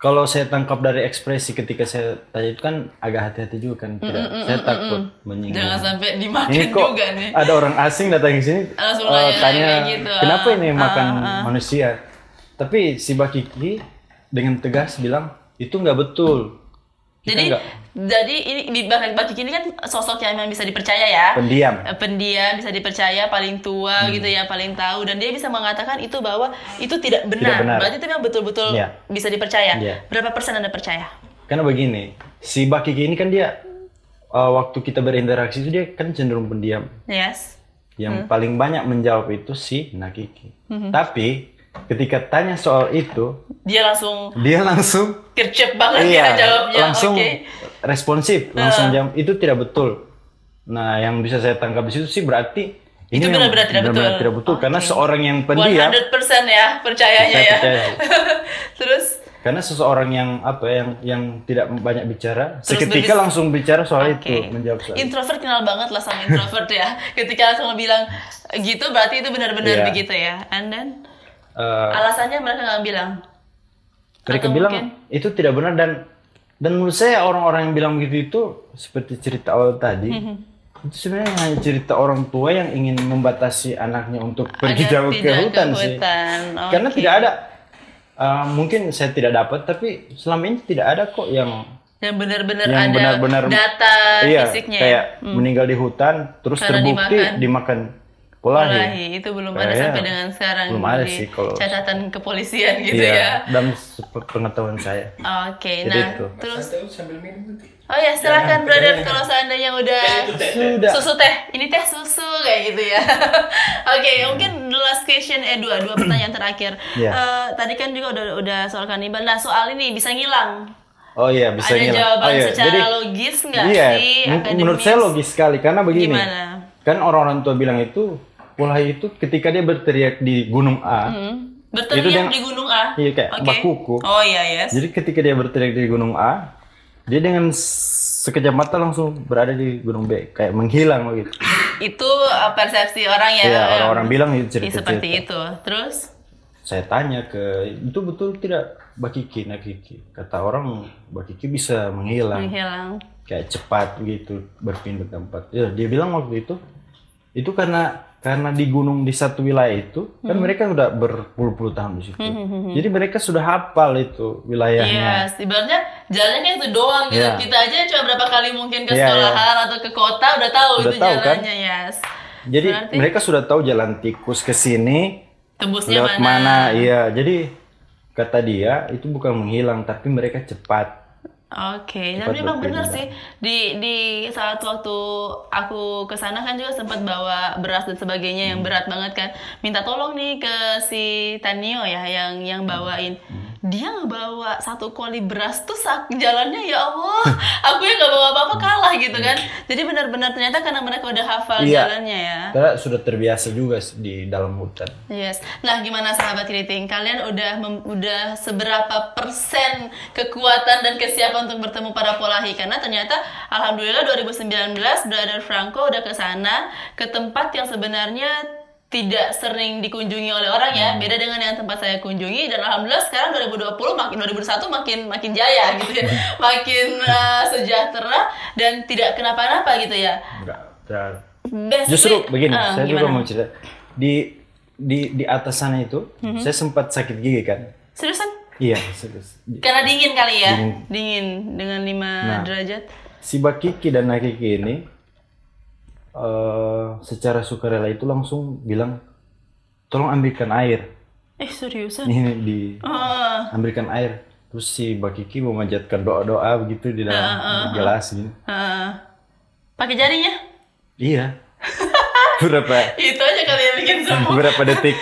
kalau saya tangkap dari ekspresi ketika saya tanya itu kan agak hati-hati juga kan tidak saya takut menyinggung. Jangan sampai dimakan ini kok juga nih. ada orang asing datang ke sini <laughs> Langsung nanya tanya gitu. kenapa ini Ah, makan ah, manusia tapi si Bakiki dengan tegas bilang itu nggak betul Kita Jadi jadi ini di Bang Kiki ini kan sosok yang memang bisa dipercaya ya. pendiam Eh, pendiam bisa dipercaya paling tua Hmm. gitu ya paling tahu dan dia bisa mengatakan itu bahwa itu tidak benar, Tidak benar. berarti itu memang betul-betul Iya. bisa dipercaya Iya. berapa persen anda percaya karena begini si Bakiki ini kan dia eh, waktu kita berinteraksi itu dia kan cenderung pendiam yes yang paling banyak menjawab itu si Nakiki Hmm. tapi ketika tanya soal itu dia langsung dia langsung kercep banget iya kira jawabnya langsung oke responsif langsung jawab itu tidak betul nah yang bisa saya tangkap di situ sih berarti Itu memang benar-benar tidak betul. tidak betul karena Oke. seorang yang pendiam 100% ya percayanya ya percaya. <laughs> terus karena seseorang yang apa yang yang tidak banyak bicara Terus seketika langsung bicara soal Oke. itu menjawab soal itu. Introvert kenal banget lah sama introvert ya. <laughs> Ketika langsung bilang gitu berarti itu benar-benar Iya. begitu ya. And then Eh, alasannya mereka nggak bilang. mereka Atau bilang mungkin- itu tidak benar dan dan menurut saya orang-orang yang bilang begitu itu seperti cerita awal tadi <laughs> itu sebenarnya hanya cerita orang tua yang ingin membatasi anaknya untuk pergi Agar jauh ke hutan sih hutan. karena tidak ada eh, mungkin saya tidak dapat tapi selama ini tidak ada kok yang yang benar-benar yang ada benar-benar data iya fisiknya kayak ya. meninggal di hutan terus Karena terbukti dimakan. dimakan polahi Wallahi, itu belum ada Iya. sampai dengan sekarang Belum ada di sih kalau- catatan kepolisian gitu iya ya. dalam pengetahuan saya Oke, Jadi nah itu. terus sambil minum nanti. Oh ya, silakan brother kalau seandainya udah sudah susu teh. Ini teh susu kayak gitu ya. <laughs> Oke, mungkin the last question eh dua dua pertanyaan terakhir. Iya. Eh, tadi kan juga udah udah soal kanibal. Nah, soal ini bisa ngilang. oh iya bisa Ada ngilang. jawaban oh, iya. secara Jadi, logis nggak iya, sih? Akademis? menurut saya logis sekali karena begini Gimana? kan orang-orang tua bilang itu polahi itu ketika dia berteriak di gunung A Hmm. Itu Berteriak dia- di gunung A. iya kayak Oke. bakuku Oh iya, yes. jadi ketika dia berteriak di gunung A dia dengan sekejap mata langsung berada di gunung B kayak menghilang begitu <laughs> Itu uh, persepsi orang ya. Iya, orang-orang bilang itu Iya, cerita-cerita. seperti itu. Terus saya tanya ke itu betul tidak Bakiki Nakiki kata orang Bakiki bisa menghilang menghilang. kayak cepat gitu berpindah tempat ya dia bilang waktu itu itu karena karena di gunung di satu wilayah itu kan Hmm. mereka udah berpuluh-puluh tahun di situ jadi mereka sudah hafal itu wilayahnya Iya, ibaratnya jalannya itu doang gitu. Iya. Kita aja cuma berapa kali mungkin ke Iya, sekolahan atau ke kota udah tahu Udah itu tahu, kan? jalannya, yes. jadi Berarti mereka sudah tahu jalan tikus ke sini tembusnya lewat mana? mana iya jadi kata dia itu bukan menghilang tapi mereka cepat Oke, dan Cepat memang benar sih di di saat waktu aku ke sana kan juga sempat bawa beras dan sebagainya Hmm. yang berat banget kan. Minta tolong nih ke si Tanio ya yang yang bawain. Hmm. Dia ngebawa satu koli beras tuh sak jalannya ya Allah, aku yang nggak bawa apa-apa kalah gitu kan. Jadi benar-benar ternyata karena mereka udah hafal Iya. jalannya ya. karena sudah terbiasa juga di dalam hutan Yes. Nah, gimana sahabat kriting? Kalian udah mem- udah seberapa persen kekuatan dan kesiapan untuk bertemu para polahi? Karena ternyata alhamdulillah 2019 Brother Franco udah ke sana ke tempat yang sebenarnya tidak sering dikunjungi oleh orang ya. Beda dengan yang tempat saya kunjungi dan alhamdulillah sekarang 2020 makin 2021 makin makin jaya gitu ya. <laughs> makin uh, sejahtera dan tidak kenapa-napa gitu ya. enggak. Basically, Justru begini, uh, saya juga mau cerita. Di di di atas sana itu, Mhm. saya sempat sakit gigi kan. Seriusan? Iya, serius. Karena dingin kali ya? Dingin. Dingin, dengan 5 Nah. derajat. Si Bakiki dan Nakiki ini eh secara sukarela itu langsung bilang, tolong ambilkan air. Eh seriusan? ini di Oh, ambilkan air terus si Mbak Kiki memanjatkan doa-doa begitu di dalam gelas gitu heeh. pakai jarinya? iya <laughs> beberapa <laughs> Itu aja kali yang bikin sembuh. beberapa detik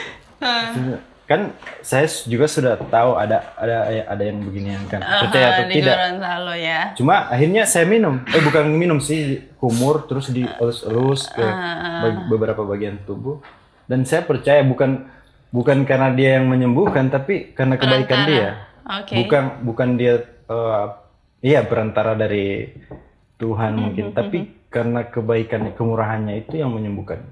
kan saya juga sudah tahu ada ada ada yang beginian kan. Percaya atau tidak? Gorontalo ya. cuma akhirnya saya minum. Eh bukan minum sih kumur terus dielus-elus ke bag- beberapa bagian tubuh. Dan saya percaya bukan bukan karena dia yang menyembuhkan tapi karena kebaikan dia. Oke. bukan bukan dia eh, iya perantara dari Tuhan mungkin. tapi karena kebaikan kemurahannya itu yang menyembuhkan.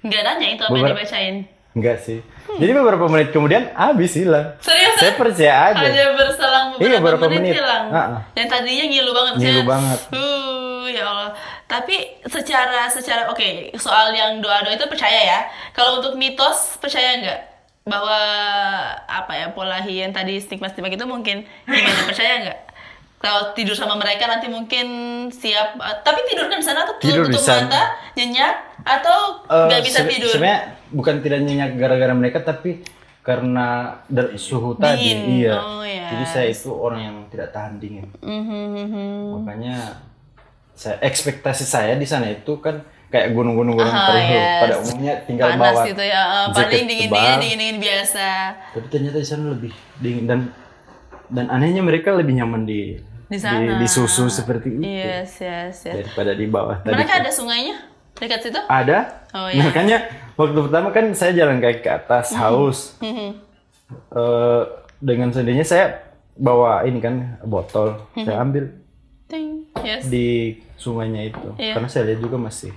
Nggak nanya itu apa yang dibacain. Enggak sih jadi beberapa menit kemudian habis hilang Serius? saya percaya aja Hanya berselang beberapa, Iya, beberapa menit, menit. hilang. Ah-ah. Yang tadinya ngilu banget. Ngilu banget. Uh, ya Allah. Tapi secara secara oke soal yang doa-doa itu percaya ya. Kalau untuk mitos percaya nggak bahwa apa ya pola yang tadi stigma-stigma itu mungkin gimana <laughs> percaya nggak? Kalau tidur sama mereka nanti mungkin siap, eh, tapi tidur kan di sana atau Tidur di tutup sana. mata, nyenyak atau Eh, nggak bisa sebe- tidur? Sebenarnya bukan tidak nyenyak gara-gara mereka tapi karena dari suhu tadi. Iya. Oh, yes. Jadi saya itu orang yang tidak tahan dingin. Mhm. Makanya saya ekspektasi saya di sana itu kan kayak gunung-gunung gunung terus yes. pada umumnya tinggal Panas bawa gitu ya, jaket paling dingin tebal. dingin dingin dingin biasa. Tapi ternyata di sana lebih dingin dan dan anehnya mereka lebih nyaman di Di sana. di, susu seperti itu Yes, yes, yes. daripada di bawah tadi. Mereka ada sungainya dekat situ? Ada. Oh, <laughs> iya. Makanya waktu pertama kan saya jalan kaki ke atas haus. Mhm. Eh, dengan sendirinya saya bawa ini kan botol, saya ambil Ting. Yes. di sungainya itu. Iya. Karena saya lihat juga masih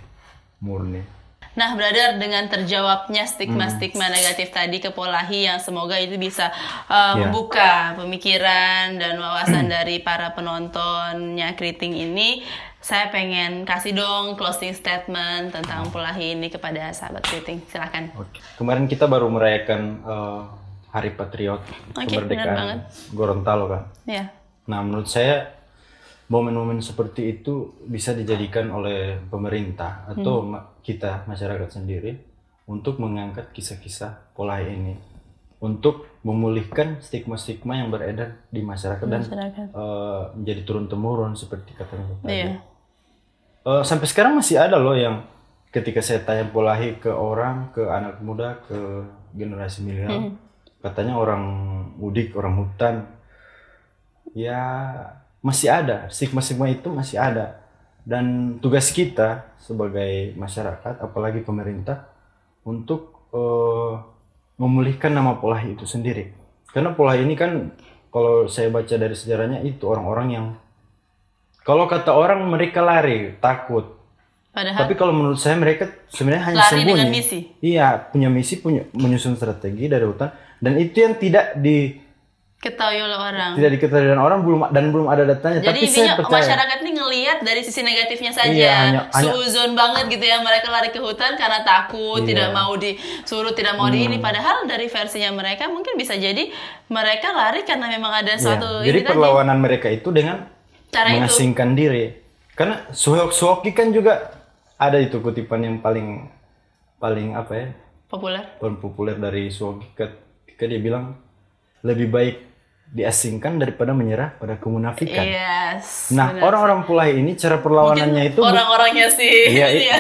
murni. Nah, brother, dengan terjawabnya stigma-stigma Hmm. negatif tadi ke Polahi yang semoga itu bisa uh, Iya. membuka pemikiran dan wawasan dari para penontonnya Kriting ini, saya pengen kasih dong closing statement tentang Polahi ini kepada sahabat Kriting. Silakan. Oke. Kemarin kita baru merayakan eh, Hari Patriot banget. kemerdekaan Gorontalo kan. Ya. Nah, menurut saya momen-momen seperti itu bisa dijadikan oleh pemerintah atau Hmm. kita masyarakat sendiri untuk mengangkat kisah-kisah pola ini untuk memulihkan stigma-stigma yang beredar di masyarakat dan Masyarakat. eh, menjadi turun temurun seperti katanya tadi. Eh, sampai sekarang masih ada loh yang ketika saya tanya polahi ke orang, ke anak muda, ke generasi milenial, katanya orang mudik, orang hutan, ya masih ada. Stigma-stigma itu masih ada. Dan tugas kita sebagai masyarakat, apalagi pemerintah, untuk eh, memulihkan nama polahi itu sendiri. Karena polahi ini kan kalau saya baca dari sejarahnya itu orang-orang yang kalau kata orang mereka lari, takut. Padahal Tapi kalau menurut saya mereka sebenarnya hanya Lari sembunyi. dengan misi. Iya, punya misi, punya menyusun strategi dari hutan dan itu yang tidak di ketahui oleh orang. tidak diketahui dan orang belum dan belum ada datanya. Jadi Tapi saya percaya. masyarakat ini ngelihat dari sisi negatifnya saja. Iya, hanya- hanya- Suzon banget gitu ya mereka lari ke hutan karena takut, Iya. tidak mau disuruh, tidak mau di ini. Padahal dari versinya mereka mungkin bisa jadi mereka lari karena memang ada Iya, suatu Jadi ini tadi. perlawanan mereka itu dengan Cara itu. mengasingkan diri. Karena Suhok Suhoki kan juga ada itu kutipan yang paling paling apa ya populer. paling populer dari Suhoki ketika dia bilang lebih baik diasingkan daripada menyerah pada kemunafikan. Yes. Nah, orang-orang Pulai ini cara perlawanannya itu bu- orang-orangnya sih. <laughs> Iya, iya.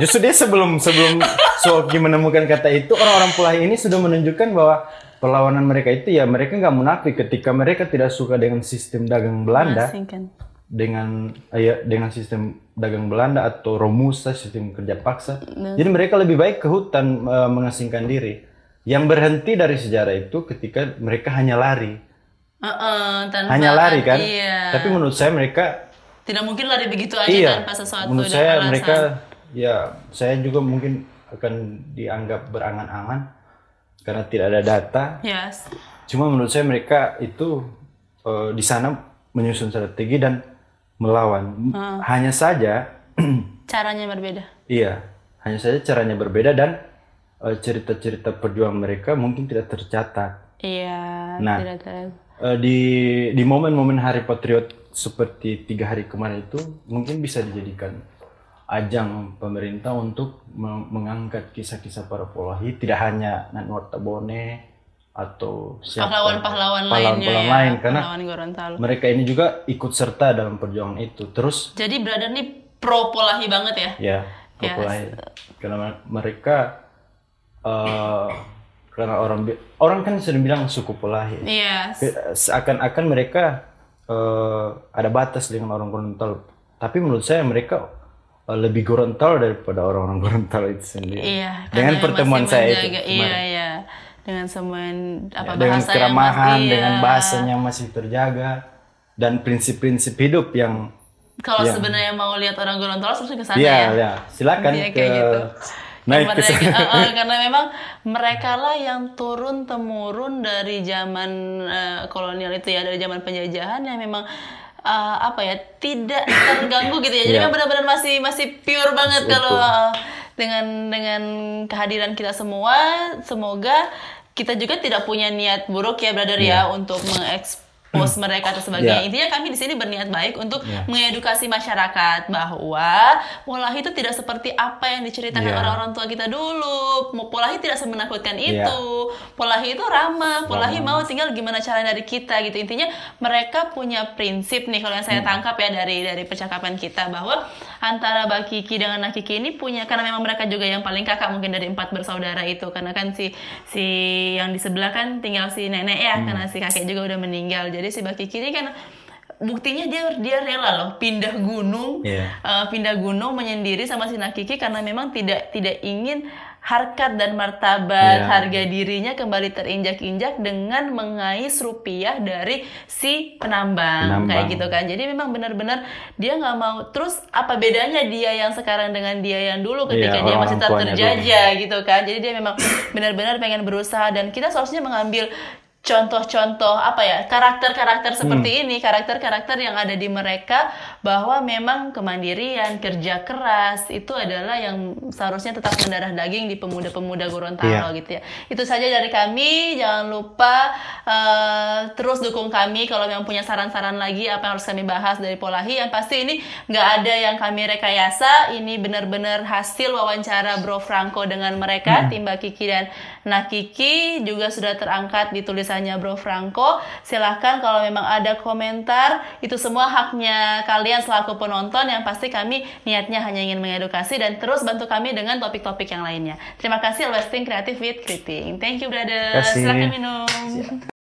Justru dia sebelum sebelum <laughs> Suhoki menemukan kata itu, orang-orang Pulai ini sudah menunjukkan bahwa perlawanan mereka itu ya mereka nggak munafik ketika mereka tidak suka dengan sistem dagang Belanda, Asingkan. dengan ya, dengan sistem dagang Belanda atau Romusa sistem kerja paksa. Jadi mereka lebih baik ke hutan eh, mengasingkan diri. Yang berhenti dari sejarah itu ketika mereka hanya lari, Heeh, tanpa hanya lari kan. Iya. Tapi menurut saya mereka Tidak mungkin lari begitu aja iya, tanpa sesuatu menurut saya alasan. mereka ya saya juga mungkin akan dianggap berangan-angan karena tidak ada data. Yes. Cuma menurut saya mereka itu eh, di sana menyusun strategi dan melawan. Hmm. Hanya saja, <clears throat> Caranya berbeda. iya, hanya saja caranya berbeda dan eh, cerita-cerita perjuangan mereka mungkin tidak tercatat. Iya, Nah. tidak tahu. Eh, di di momen-momen Hari Patriot seperti tiga hari kemarin itu mungkin bisa dijadikan ajang pemerintah untuk me- mengangkat kisah-kisah para polahi tidak hanya Nan Wartabone atau siapa pahlawan-pahlawan pahlawan lainnya ya, lain karena pahlawan Gorontalo. mereka ini juga ikut serta dalam perjuangan itu terus Jadi brother nih pro Polahi banget ya? ya Ya, populasi. karena mereka eh karena orang orang kan sering bilang suku Polahi Iya. seakan-akan mereka eh, ada batas dengan orang Gorontalo tapi menurut saya mereka lebih Gorontalo daripada orang-orang Gorontalo itu sendiri Iya. dengan pertemuan masih saya itu Iya, kemarin. iya. Dengan semua apa Ya, dengan keramahan yang dengan iya. bahasanya masih terjaga dan prinsip-prinsip hidup yang Kalau Iya. sebenarnya mau lihat orang Gorontalo harus ke sana Iya, ya. ya. Silakan Intinya ke gitu. naik ke sana. <laughs> eh, eh, karena memang mereka lah yang turun temurun dari zaman eh, kolonial itu ya dari zaman penjajahan yang memang eh, apa ya tidak terganggu gitu ya. Jadi Iya. memang benar-benar masih masih pure banget kalau eh, dengan dengan kehadiran kita semua. Semoga kita juga tidak punya niat buruk ya brother ya untuk mengekspos mereka atau sebagainya Iya. intinya kami di sini berniat baik untuk Iya. mengedukasi masyarakat bahwa Polahi itu tidak seperti apa yang diceritakan Iya. orang-orang tua kita dulu. Polahi tidak semenakutkan Iya. itu. Polahi itu ramah. Polahi mau tinggal gimana caranya dari kita gitu. Intinya mereka punya prinsip nih kalau yang saya Hmm. tangkap ya dari dari percakapan kita bahwa antara Mbak Kiki dengan Nak Kiki ini punya karena memang mereka juga yang paling kakak mungkin dari empat bersaudara itu karena kan si si yang di sebelah kan tinggal si nenek ya Hmm. karena si kakek juga udah meninggal. Jadi si Mbak Kiki ini kan buktinya dia dia rela loh pindah gunung Iya. uh, pindah gunung menyendiri sama si Nakiki karena memang tidak tidak ingin harkat dan martabat. Iya. harga dirinya kembali terinjak-injak dengan mengais rupiah dari si penambang, Penambang. kayak gitu kan. Jadi memang benar-benar dia nggak mau. Terus apa bedanya dia yang sekarang dengan dia yang dulu ketika Iya, dia masih terjajah gitu kan? Jadi dia memang benar-benar pengen berusaha dan kita seharusnya mengambil contoh-contoh apa ya karakter-karakter seperti ini karakter-karakter yang ada di mereka bahwa memang kemandirian kerja keras itu adalah yang seharusnya tetap mendarah daging di pemuda-pemuda Gorontalo Iya. gitu ya. Itu saja dari kami. Jangan lupa eh, terus dukung kami kalau yang punya saran-saran lagi apa yang harus kami bahas dari Polahi yang pasti ini nggak ada yang kami rekayasa. Ini benar-benar hasil wawancara Bro Franco dengan mereka tim Mbak Kiki dan Nakiki juga sudah terangkat di tulisannya Bro Franco silahkan kalau memang ada komentar itu semua haknya kalian selaku penonton yang pasti kami niatnya hanya ingin mengedukasi dan terus bantu kami dengan topik-topik yang lainnya. Terima kasih Westing Creative with Kriting thank you brother Kasih. silakan minum